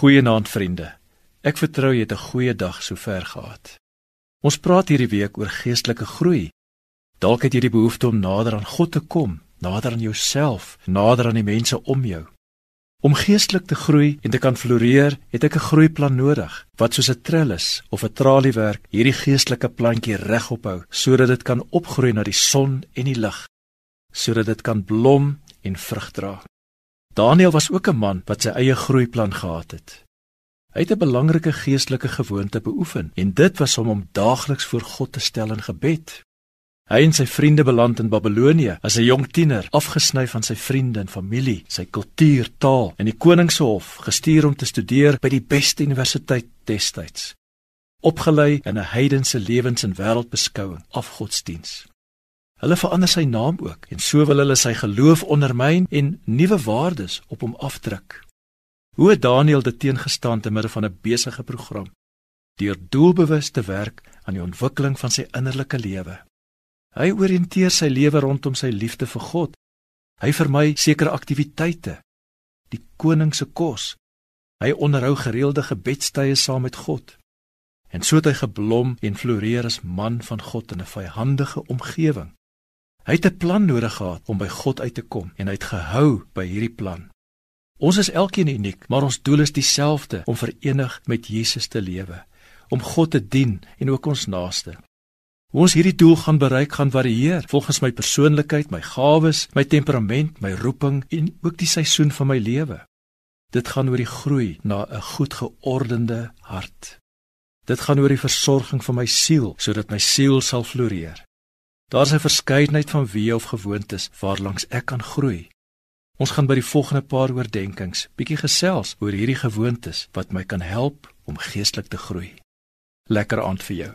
Goeienaand vriende. Ek vertrou jy het 'n goeie dag sover gehad. Ons praat hierdie week oor geestelike groei. Dalk het jy die behoefte om nader aan God te kom, nader aan jouself, nader aan die mense om jou. Om geestelik te groei en te kan floreer, het ek 'n groeiplan nodig wat soos 'n trellis of 'n traliewerk hierdie geestelike plantjie regop hou sodat dit kan opgroei na die son en die lig, sodat dit kan blom en vrug dra. Daniel was ook 'n man wat sy eie groeiplan gehad het. Hy het 'n belangrike geestelike gewoonte beoefen en dit was om hom daagliks voor God te stel in gebed. Hy en sy vriende beland in Babelonie as 'n jong tiener, afgesny van sy vriende en familie, sy kultuur, taal en die koning se hof, gestuur om te studeer by die beste universiteit destyds. Opgelei in 'n heidense lewens- en wêreldbeskouing, afgodsdiens. Hulle verander sy naam ook en so wil hulle sy geloof ondermyn en nuwe waardes op hom afdruk. Hoe het Daniël dit teengestaan te midde van 'n besige program deur doelbewus te werk aan die ontwikkeling van sy innerlike lewe. Hy oriënteer sy lewe rondom sy liefde vir God. Hy vermy sekere aktiwiteite, die koning se kos. Hy onderhou gereelde gebedstye saam met God. En so het hy geblom en floreer as man van God in 'n vyhandige omgewing. Hy het 'n plan nodig gehad om by God uit te kom en hy het gehou by hierdie plan. Ons is elkeen uniek, maar ons doel is dieselfde om verenig met Jesus te lewe, om God te dien en ook ons naaste. Hoe ons hierdie doel gaan bereik gaan varieer volgens my persoonlikheid, my gawes, my temperament, my roeping en ook die seisoen van my lewe. Dit gaan oor die groei na 'n goed geordende hart. Dit gaan oor die versorging van my siel sodat my siel sal floreer. Daar's 'n verskeidenheid van weë of gewoontes waarlangs ek kan groei. Ons gaan by die volgende paar oordeenkings bietjie gesels oor hierdie gewoontes wat my kan help om geestelik te groei. Lekker aand vir jou.